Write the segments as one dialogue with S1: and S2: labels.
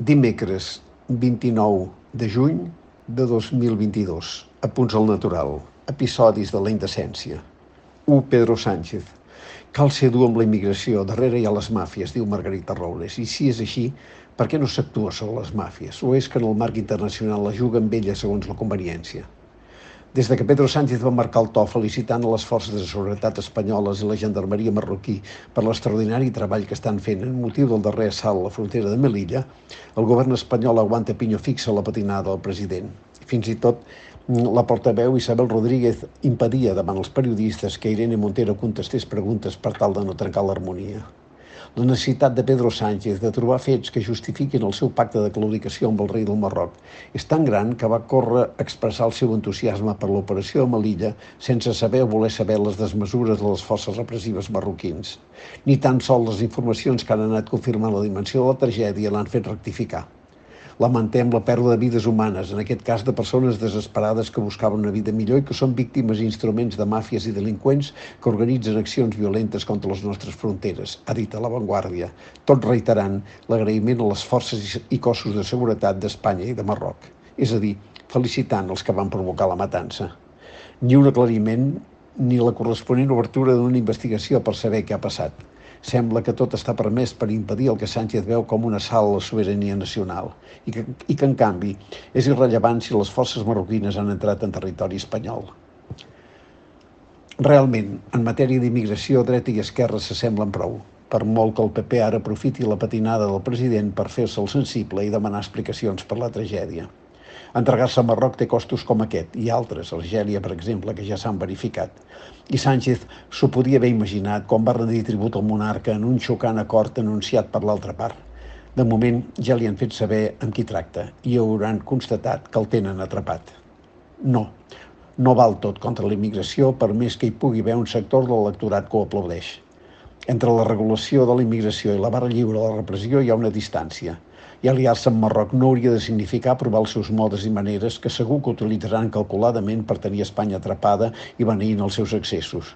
S1: Dimecres 29 de juny de 2022. Apunts al natural. Episodis de la indecència. 1. Pedro Sánchez. Cal ser dur amb la immigració. Darrere hi ha les màfies, diu Margarita Robles. I si és així, per què no s'actua sobre les màfies? O és que en el marc internacional la juga amb segons la conveniència? Des de que Pedro Sánchez va marcar el to felicitant les forces de seguretat espanyoles i la gendarmeria marroquí per l'extraordinari treball que estan fent en motiu del darrer assalt a la frontera de Melilla, el govern espanyol aguanta pinyo fixa la patinada del president. Fins i tot mm, la portaveu Isabel Rodríguez impedia davant els periodistes que Irene Montero contestés preguntes per tal de no trencar l'harmonia la necessitat de Pedro Sánchez de trobar fets que justifiquin el seu pacte de claudicació amb el rei del Marroc és tan gran que va córrer a expressar el seu entusiasme per l'operació de Melilla sense saber o voler saber les desmesures de les forces repressives marroquins. Ni tan sols les informacions que han anat confirmant la dimensió de la tragèdia l'han fet rectificar. Lamentem la pèrdua de vides humanes, en aquest cas de persones desesperades que buscaven una vida millor i que són víctimes i instruments de màfies i delinqüents que organitzen accions violentes contra les nostres fronteres, ha dit a l'avantguàrdia, tot reiterant l'agraïment a les forces i cossos de seguretat d'Espanya i de Marroc, és a dir, felicitant els que van provocar la matança. Ni un aclariment ni la corresponent obertura d'una investigació per saber què ha passat sembla que tot està permès per impedir el que Sánchez veu com un assalt a la sobirania nacional i que, i que en canvi és irrellevant si les forces marroquines han entrat en territori espanyol. Realment, en matèria d'immigració, dreta i esquerra s'assemblen prou, per molt que el PP ara aprofiti la patinada del president per fer-se el sensible i demanar explicacions per la tragèdia. Entregar-se a Marroc té costos com aquest i altres, Algèria, per exemple, que ja s'han verificat. I Sánchez s'ho podia haver imaginat quan va rendir tribut al monarca en un xocant acord anunciat per l'altra part. De moment ja li han fet saber amb qui tracta i hauran constatat que el tenen atrapat. No, no val tot contra la immigració per més que hi pugui haver un sector de l'electorat que ho aplaudeix. Entre la regulació de la immigració i la barra lliure de la repressió hi ha una distància – i aliar-se amb Marroc no hauria de significar provar els seus modes i maneres que segur que utilitzaran calculadament per tenir Espanya atrapada i beneint els seus excessos.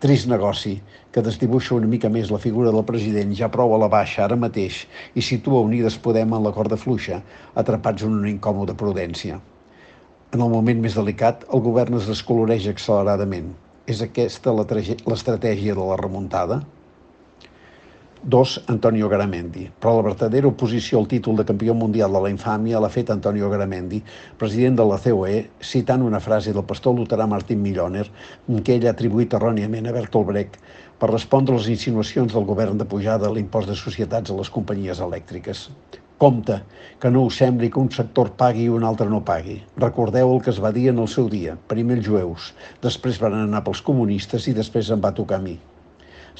S1: Trist negoci, que desdibuixa una mica més la figura del president ja prou a la baixa ara mateix i situa Unides Podem en la corda fluixa, atrapats en una incòmoda prudència. En el moment més delicat, el govern es descoloreix acceleradament. És aquesta l'estratègia de la remuntada? 2. Antonio Garamendi. Però la verdadera oposició al títol de campió mundial de la infàmia l'ha fet Antonio Garamendi, president de la COE, citant una frase del pastor luterà Martín Milloner, que ell ha atribuït erròniament a Bertolt Brecht per respondre a les insinuacions del govern de pujada de l'impost de societats a les companyies elèctriques. Compte, que no us sembli que un sector pagui i un altre no pagui. Recordeu el que es va dir en el seu dia. Primer els jueus, després van anar pels comunistes i després em va tocar a mi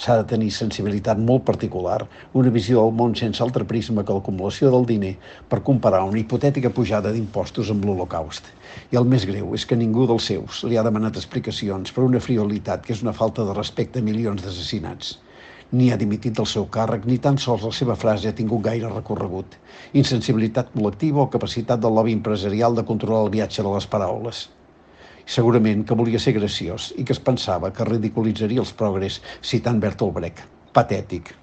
S1: s'ha de tenir sensibilitat molt particular, una visió del món sense altre prisma que l'acumulació del diner per comparar una hipotètica pujada d'impostos amb l'Holocaust. I el més greu és que ningú dels seus li ha demanat explicacions per una frivolitat que és una falta de respecte a milions d'assassinats ni ha dimitit del seu càrrec, ni tan sols la seva frase ha tingut gaire recorregut. Insensibilitat col·lectiva o capacitat del lobby empresarial de controlar el viatge de les paraules segurament que volia ser graciós i que es pensava que ridiculitzaria els progres citant Bertolt Brecht. Patètic.